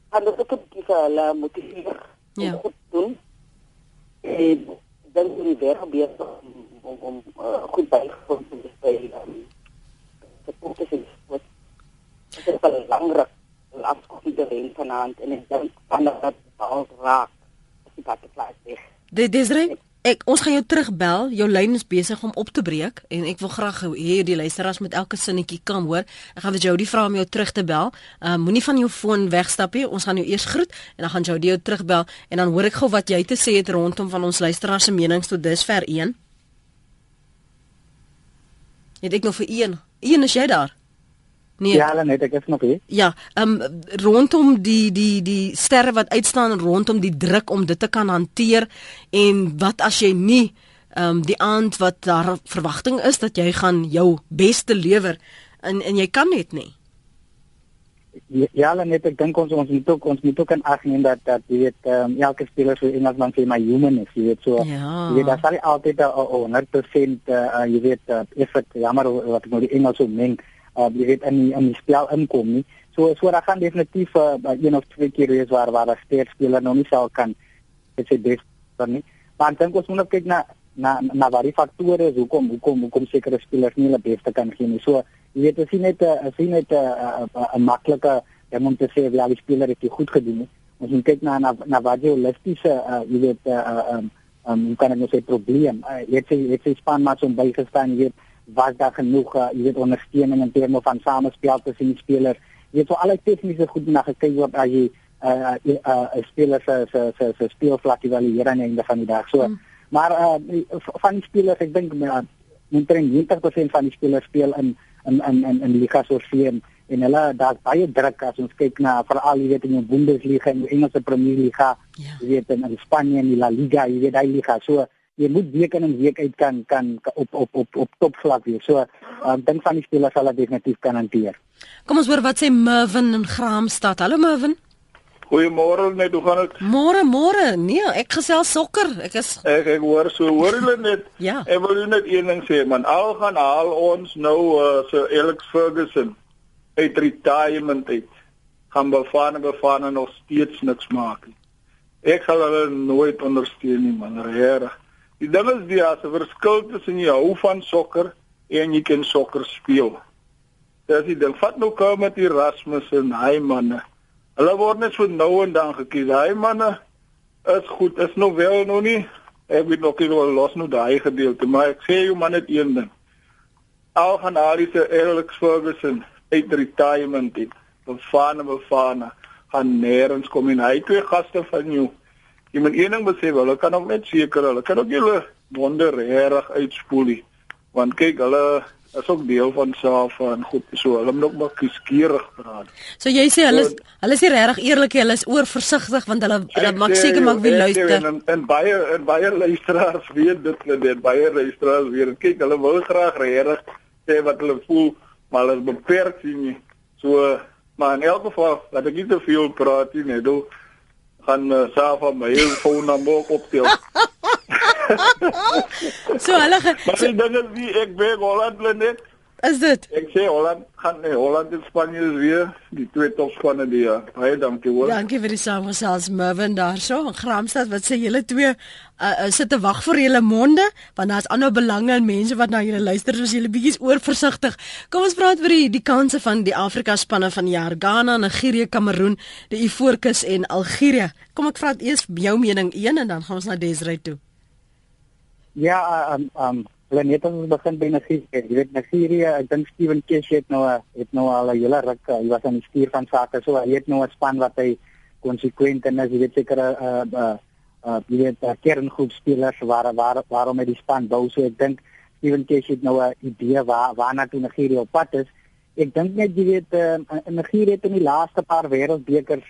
gaan dit ook vir hulle motiveer ja. om goed doen en dink die wêreld besig om om, om uh, goed bygevoeg te wees by um, die punte se wat dit is belangrik om afskoffie te wen vanaand en dink van dat al raak as die weg. Dit dis reg. Ek ons gaan jou terugbel. Jou lyn is besig om op te breek en ek wil graag hê die luisteraars met elke sinnetjie kan hoor. Ek gaan vir Jody vra om jou terug te bel. Uh moenie van jou foon wegstap nie. Ons gaan jou eers groet en dan gaan Jody jou terugbel en dan hoor ek gou wat jy te sê het rondom van ons luisteraars se menings tot dusver 1. Het ek nog vir 1? 1 is jy daar? Nee. Ja, hulle net ek is nog hier. Ja, ehm um, rondom die die die sterre wat uitstaan rondom die druk om dit te kan hanteer en wat as jy nie ehm um, die aand wat daar verwagting is dat jy gaan jou beste lewer en en jy kan net nie. Ja, hulle net ek dink ons ons moet ook ons moet ook aan agneem dat dat jy weet ehm um, elke speler so iemand man sê my human is, jy weet so. Ja. Jy weet daar sal altyd 'n 100% uh, jy weet uh, effort jammer wat ek nou die Engels so meng uh, jy weet in die, in die spel inkom nie. So so daar gaan definitief uh, een of twee keer wees waar waar 'n speler nog nie sou kan dit sê dis dan nie. Maar dan kos moet kyk na na na wat die faktore is hoekom hoekom hoekom sekere spelers nie hulle beste kan gee nie. So jy weet as jy net as jy net 'n maklike jy moet sê wie al die spelers het goed gedoen nie. Ons moet kyk na na na wat jy holistiese uh, jy weet uh, um um kan ek net sê probleem. Uh, jy sê jy sê span maar so bygestaan jy weet was daar genoeg uh, jy weet ondersteuning in terme van samespel tussen die spelers jy weet so al die tegniese goed na gekyk word as jy 'n uh, uh, uh, speler se se se se speelvlak evalueer aan die einde van die dag so mm. maar uh, van die spelers ek dink uh, omtrent 90% van die spelers speel in in in in, in Liga Sofia en hulle daar baie druk as ons kyk na veral jy weet in die Bundesliga en die Engelse Premier Liga ja. jy weet in Spanje en die La Liga jy weet daai liga so jy moet week in en week uit kan kan op op op op topvlak wees. So ek uh, dink van die spelers sal dit definitief kan hanteer. Kom ons hoor wat sê Mervin in Graamsstad. Hallo Mervin. Goeiemôre net, hoe gaan dit? Môre, môre. Nee, ek gesels sokker. Ek is Ek ek hoor so, hoor hulle net. ja. Ek wil net een ding sê, man. Al gaan haal ons nou uh, so Alex Ferguson uit retirement uit. Gaan bevane bevane nog steeds niks maak nie. Ek sal hulle nooit ondersteun nie, man. Regtig. Die ding is die as 'n verskil tussen jy hou van sokker en jy kan sokker speel. Dis die ding. Vat nou kom met Erasmus en hy manne. Hulle word net so nou en dan gekies. Hy manne is goed. Is nog wel nog nie. Ek weet nog nie hoe los nou daai gedeelte, maar ek sê jou man net een ding. Al gaan Alice Alex Ferguson uit retirement in. Befane befane gaan nêrens kom en hy twee gaste van jou Jy moet een ding besef, hulle kan ook net seker hulle kan ook julle wonder reg uitspoel nie. Want kyk, hulle is ook deel van SAFA en goed so hulle moet ook maar kieskeurig praat. So jy sê hulle is hulle is nie regtig eerlik nie, hulle is oorversigtig want hulle hulle maak seker maak wie luister. En, en baie en baie luisteraars weet dit net baie luisteraars weet kyk hulle wil graag regtig sê wat hulle voel maar hulle beperk sien nie. So maar in elk geval dat ek nie te veel praat nie, net gaan uh, SAFA my foonnommer optel. so hulle so, Maar die ding is wie ek weet Holland net Is dit? Ek sê Holland gaan nee, Holland en Spanje is weer die twee topspanne die jaar. Baie dankie hoor. Dankie vir die saamgesels Mervin daarso in Gramstad. Wat sê julle twee uh, uh, sit te wag vir julle monde want daar's ander belange en mense wat na julle luister soos julle bietjies oorversigtig. Kom ons praat oor die die kanse van die Afrika spanne van die jaar Ghana, Nigerië, Kameroen, die Ivoorkus en Algerië. Kom ek vra eers jou mening een en dan gaan ons na Desrey toe. Ja, um um Hulle net ons begin by Nigerië, jy weet Nigerië, ek dink Steven Kesh het nou het nou al 'n hele ruk, hy was aan die stuur van sake, so hy het nou 'n span wat hy konsekwent en as jy weet seker 'n uh, uh, uh, jy weet 'n kerngroep spelers waar waar waarom hy die span bou, so ek dink Steven Kesh het nou 'n idee waar waarna toe Nigerië op pad is. Ek dink net jy weet uh, Nigerië het in die laaste paar wêreldbekers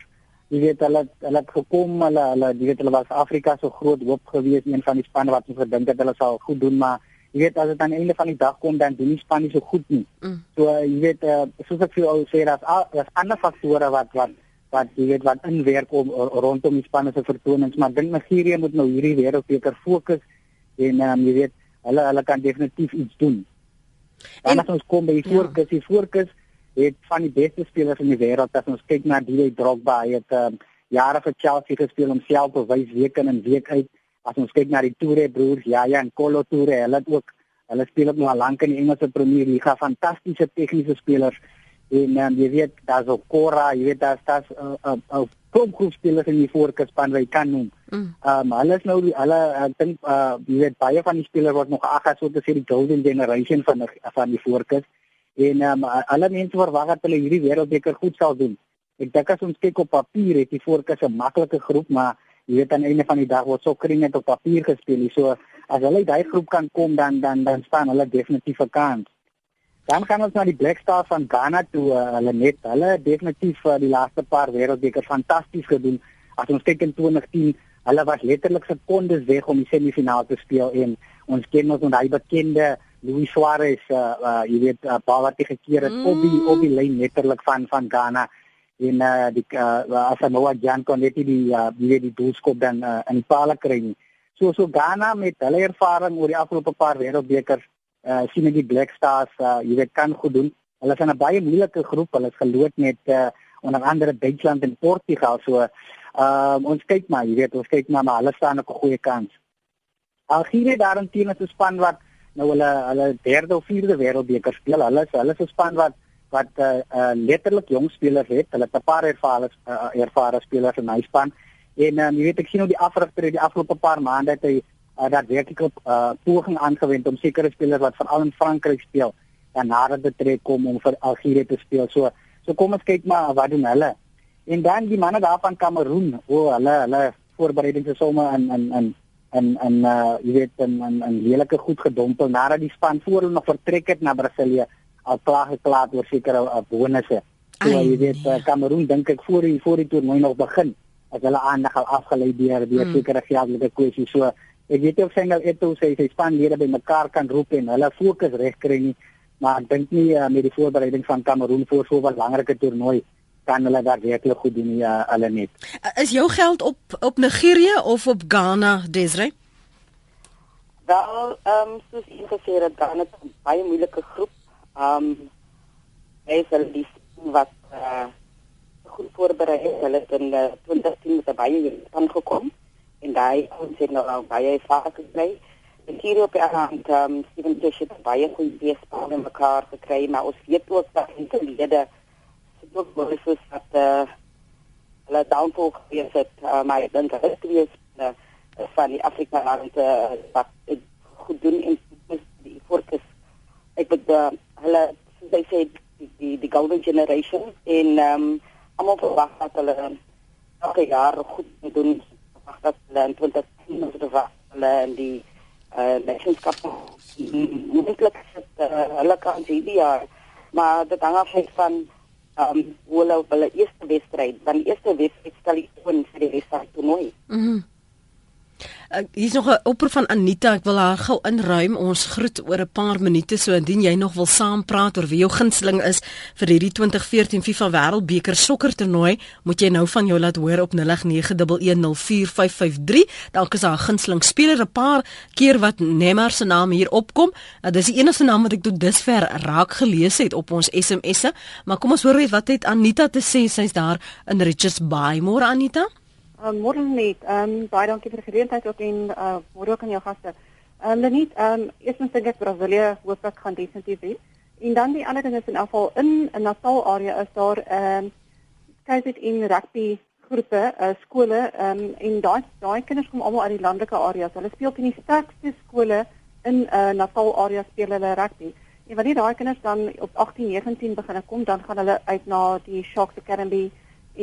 jy weet hulle hulle het gekom hulle hulle jy weet hulle was Afrika so groot hoop gewees een van die spanne wat ons gedink het hulle sal goed doen maar jy weet as dit aan die einde van die dag kom dan doen die span nie so goed nie. Mm. So uh, jy weet uh, soos ek vir jou sê dat daar's ander faktore wat wat wat jy weet wat inwerk om rondom die spanne se vertonings, maar dink Nigerië moet nou hierdie wêreldbeker fokus en um, jy weet hulle hulle kan definitief iets doen. En, en as ons kom by die voorkus, ja. die voorkus het van die beste spelers in die wêreld as ons kyk na die Drogba, hy het um, jare vir Chelsea gespeel om self te wys week in en week uit as ons kyk na die Toure broers, ja ja en Kolo Toure, hulle het ook hulle speel ook nou al lank in die Engelse Premier League, fantastiese tegniese spelers. En um, jy weet, daar's ook Cora, jy weet daar's daar's 'n uh, 'n uh, uh, groep spelers in die voorkeurspan wat jy kan noem. Mm. Um hulle is nou hulle ek dink uh jy weet baie van die spelers word nog geag as so te sê die golden generation van die, van die voorkeurs. En um alle mense verwag dat hulle hierdie wêreldbeker goed sal doen. Ek dink as ons kyk op papier het die voorkeurs 'n maklike groep, maar jy weet aan die einde van die dag word sokker net op papier gespeel. So as hulle daai groep kan kom dan dan dan staan hulle definitief 'n kans. Dan gaan ons na die Black Stars van Ghana toe. Uh, hulle net hulle definitief uh, die laaste paar wêreldbeker fantasties gedoen. As ons kyk in 2010, hulle was letterlik sekondes weg om die semifinaal te speel en ons ken ons daai bekende Luis Suarez uh, uh jy weet uh, paar wat gekeer het mm. op die op die lyn letterlik van van Ghana en uh, die uh, as Noah Jan kon net die uh, die die doelskop dan uh, in paal kry nie. So so Ghana met hulle ervaring oor die afgelope paar wêreldbekers uh, sien ek die Black Stars uh, jy weet kan goed doen. Hulle is in 'n baie moeilike groep. Hulle is geloot met uh, onder andere Duitsland en Portugal. So uh, ons kyk maar, jy weet, ons kyk maar maar hulle staan op 'n goeie kans. Algerië daarenteen is 'n span wat nou hulle hulle derde of vierde wêreldbeker speel. Hulle is hulle is 'n span wat wat uh, uh, letterlik jong spelers het. Hulle het 'n paar ervare uh, ervare spelers in my span. En um, jy weet ek sien hoe die afrigter die afgelope paar maande het hy uh, daadwerklik 'n uh, poging aangewend om sekere spelers wat veral in Frankryk speel en nader te trek kom om vir Algerië te speel. So so kom ons kyk maar wat doen hulle. En dan die manne daar van Kameroen, o, oh, hulle hulle voorbereidings is sommer in in in en en uh jy weet en en, en heelike goed gedompel nadat die span voor hulle nog vertrek het na Brasilië al klaar geklaar oor sekere uh, bonusse. So Ai, jy weet uh, Kamerun dink ek voor die voor die toernooi nog begin as hulle aandag al afgelei deur deur mm. sekere geldelike kwessies. So ek weet of Sengel Eto sê sy spanlede by mekaar kan roep en hulle fokus reg kry nie, maar ek dink nie uh, met die voorbereiding van Kamerun vir so 'n belangrike toernooi kan hulle daar werklik goed doen nie uh, hulle net. Is jou geld op op Nigerië of op Ghana, Desre? Wel, ehm um, soos gesê het, Ghana 'n baie moeilike groep Um hy sal die wat uh, goed voorberei het. Hulle het in uh, 2010 met 'n baie span gekom en daai ons het nou al baie ervaring gekry. En hier op die aand um Steven Tish het baie goeie span in mekaar gekry, maar ons weet ook dat die lede se ook wel is dat uh, hulle downfall gewees het. Uh, maar ek dink dit is uh, van die Afrika lande uh, wat goed doen in die fokus. Ek het uh, hulle hy sê die die, die golden generation en ehm um, almal verwag dat hulle elke jaar goed moet doen verwag dat hulle in 2010 of hulle in die uh, Nations Cup moontlik sit uh, hulle kan hierdie jaar maar dit hang af van ehm um, hoe hulle hulle eerste wedstryd, dan die eerste wedstryd stel die toon vir die res van die toernooi. Mhm. Mm Uh, hier's nog 'n oproep van Anita. Ek wil haar gou inruim. Ons groet oor 'n paar minute so indien jy nog wil saampraat oor wie jou gunsteling is vir hierdie 2014 FIFA Wêreldbeker sokkertoernooi, moet jy nou van jou laat hoor op 0891104553. Dalk is haar gunsteling speler 'n paar keer wat Neymar se naam hier opkom. Uh, dis die enigste naam wat ek tot dusver raak gelees het op ons SMS'e, maar kom ons hoor net wat het Anita te sê. Sy's daar in Richards Bay. Môre Anita. Um, môre net. Ehm um, baie dankie vir die geleentheid ook en uh môre ook aan jou gaste. Ehm um, net ehm um, eerstens dink ek Brasilia hoop ek gaan definitief wen. En dan die ander ding is in afval in 'n Natal area is daar ehm um, kyk in rugby groepe, uh skole ehm um, en daai daai kinders kom almal uit die landelike areas. Hulle speel teen die sterkste skole in 'n uh, Natal area speel hulle rugby. En wanneer daai kinders dan op 18, 19 begin kom, dan gaan hulle uit na die Sharks Academy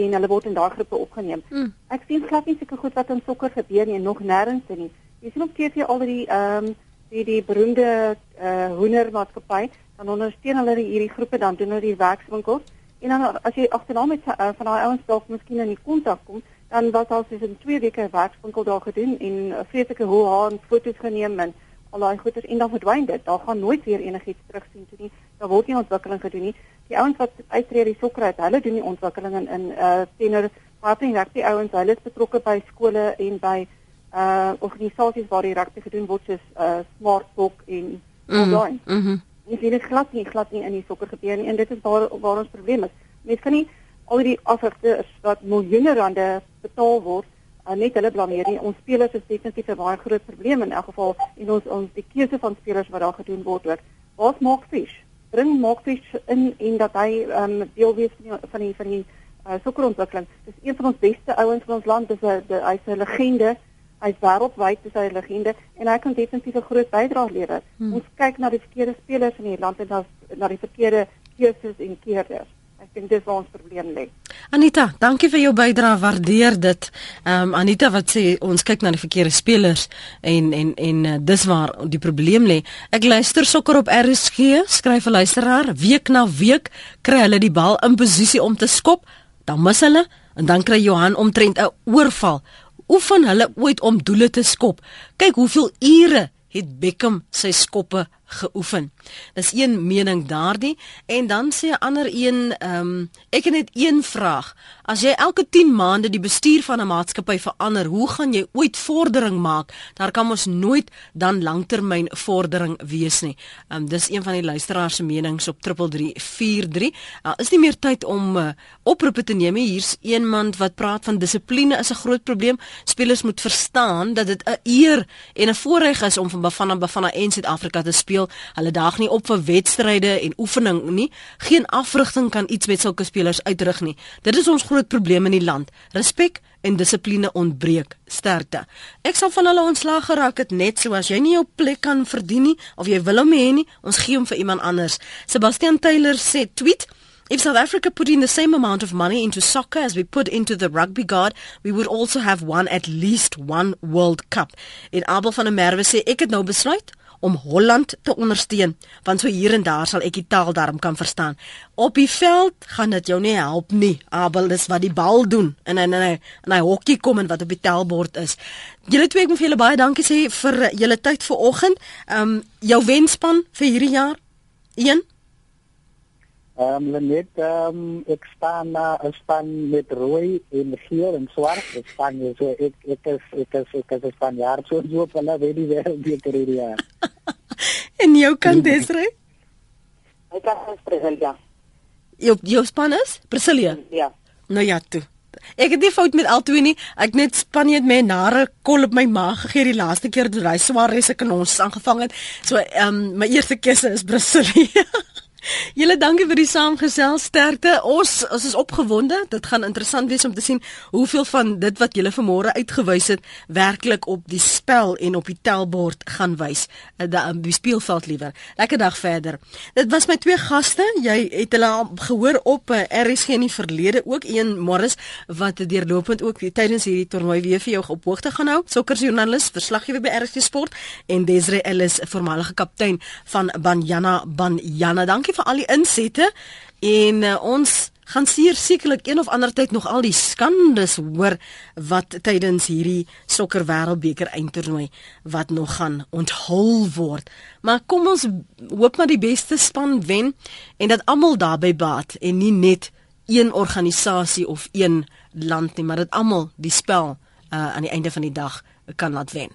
en hulle word in daai groepe opgeneem. Mm. Ek sien glad nie seker goed wat in sokker gebeur nie, nog nêrens nie. Jy sien op TV al die ehm um, die die beroemde eh uh, hoendermaatskappy, dan ondersteun hulle hierdie groepe dan doen hulle die werkswinkels en dan as jy agterna met uh, van daai ouens dalk miskien in die kontak kom, dan was al soos in 2 weke werkswinkel daar gedoen en uh, vreeslike hoe haar foto's geneem en al daai goeders en dan verdwyn dit. Daar gaan nooit weer enigiets terugsien toe nie. Daar word nie ontwikkeling gedoen nie die ouens wat uittreë die sokker uit, hulle doen die ontwikkeling in in uh teenoor party rugby ouens, hulle is betrokke by skole en by uh organisasies waar die rugby gedoen word soos uh Smart Talk en online. Mhm. Mm Jy sien dit glad nie glad nie in die sokker gebeur nie en dit is waar waar ons probleem is. Mense kan nie al die afgifte wat miljoene rande betaal word uh, net hulle blameer nie. Ons spelers is definitief 'n baie groot probleem in elk geval en ons ons die keuse van spelers wat daar gedoen word ook. Wat maak fish? Bring Markfish in en dat hy ehm um, deel wees van die van die, van die uh, sokkerontwikkeling. Dis een van ons beste ouens van ons land, dis 'n hy's 'n legende. Hy's wêreldwyd is hy 'n legende en hy kan definitief 'n groot bydrae lewer. Hmm. Ons kyk na die verkeerde spelers in die land en na na die verkeerde keuses en keerders. Ek dink dis waar ons probleem lê. Anita, dankie vir jou bydrae. Waardeer dit. Ehm um, Anita wat sê ons kyk na die verkeerde spelers en en en uh, dis waar die probleem lê. Ek luister sokker op RSG, skryf 'n luisteraar, week na week kry hulle die bal in posisie om te skop, dan mis hulle en dan kry Johan omtrent 'n oorval. Oefen hulle ooit om doele te skop? Kyk hoeveel ure het Beckham sy skoppe geoefen. Dis een mening daardie en dan sê 'n ander een, ehm um, ek het net een vraag. As jy elke 10 maande die bestuur van 'n maatskappy verander, hoe gaan jy ooit vordering maak? Daar kan mos nooit dan langtermyn vordering wees nie. Ehm um, dis een van die luisteraars se menings op 3343. Nou is nie meer tyd om uh, oproepe te neem nie. Hier's een man wat praat van dissipline is 'n groot probleem. Spelers moet verstaan dat dit 'n eer en 'n voorreg is om van Bafana Bafana en Suid-Afrika te speel speel. Hulle daag nie op vir wedstryde en oefening nie. Geen afrigting kan iets met sulke spelers uitrig nie. Dit is ons groot probleem in die land. Respek en dissipline ontbreek. Sterkte. Ek sal van hulle ontslag geraak het net so as jy nie jou plek kan verdien nie of jy wil hom hê nie, ons gee hom vir iemand anders. Sebastian Taylor sê tweet If South Africa put in the same amount of money into soccer as we put into the rugby god, we would also have won at least one World Cup. En Abel van der Merwe sê ek het nou besluit om Holland te ondersteun want so hier en daar sal ek die taal daarom kan verstaan. Op die veld gaan dit jou nie help nie. Abel dis wat die bal doen en en en en hy hokkie kom en wat op die tellbord is. Julle twee ek moet vir julle baie dankie sê vir julle tyd vanoggend. Ehm um, jou wenspan vir hierdie jaar 1 Ehm um, net ehm um, ek staan na uh, span met rooi en geel en swart. Ek staan hier so ek ek is ek is ek is van jaar so so op hulle weet die wêreld die kariera. en jou kan Desre? Ek kan Brasilia. Jou jou span is Brasilia. Ja. Nou ja, toe. Ek het nie fout met altoe nie. Ek net Spanje het my nare kol op my maag gegee die laaste keer toe hy swaar resse kanons aangevang het. So ehm um, my eerste keuse is Brasilia. Julle dankie vir die saamgesel sterkte. Ons ons is opgewonde. Dit gaan interessant wees om te sien hoeveel van dit wat julle vanmôre uitgewys het werklik op die spel en op die telbord gaan wys. Eh, die speelveld liewer. Lekker dag verder. Dit was my twee gaste. Jy het hulle gehoor op eh, RSG in die verlede ook een Morris wat deurlopend ook tydens hierdie toernooi weer vir jou op hoogte gaan hou. Sokkerjoernalis, verslaggewer by RSG Sport en Desre Ellis, voormalige kaptein van Banyana Banyana. Dankie vir al die insette en uh, ons gaan sekerlik een of ander tyd nog al die skandes hoor wat tydens hierdie sokker wêreldbeker eindtoernooi wat nog gaan onthul word. Maar kom ons hoop maar die beste span wen en dat almal daarbey baat en nie net een organisasie of een land nie, maar dat almal die spel uh, aan die einde van die dag kan laat wen.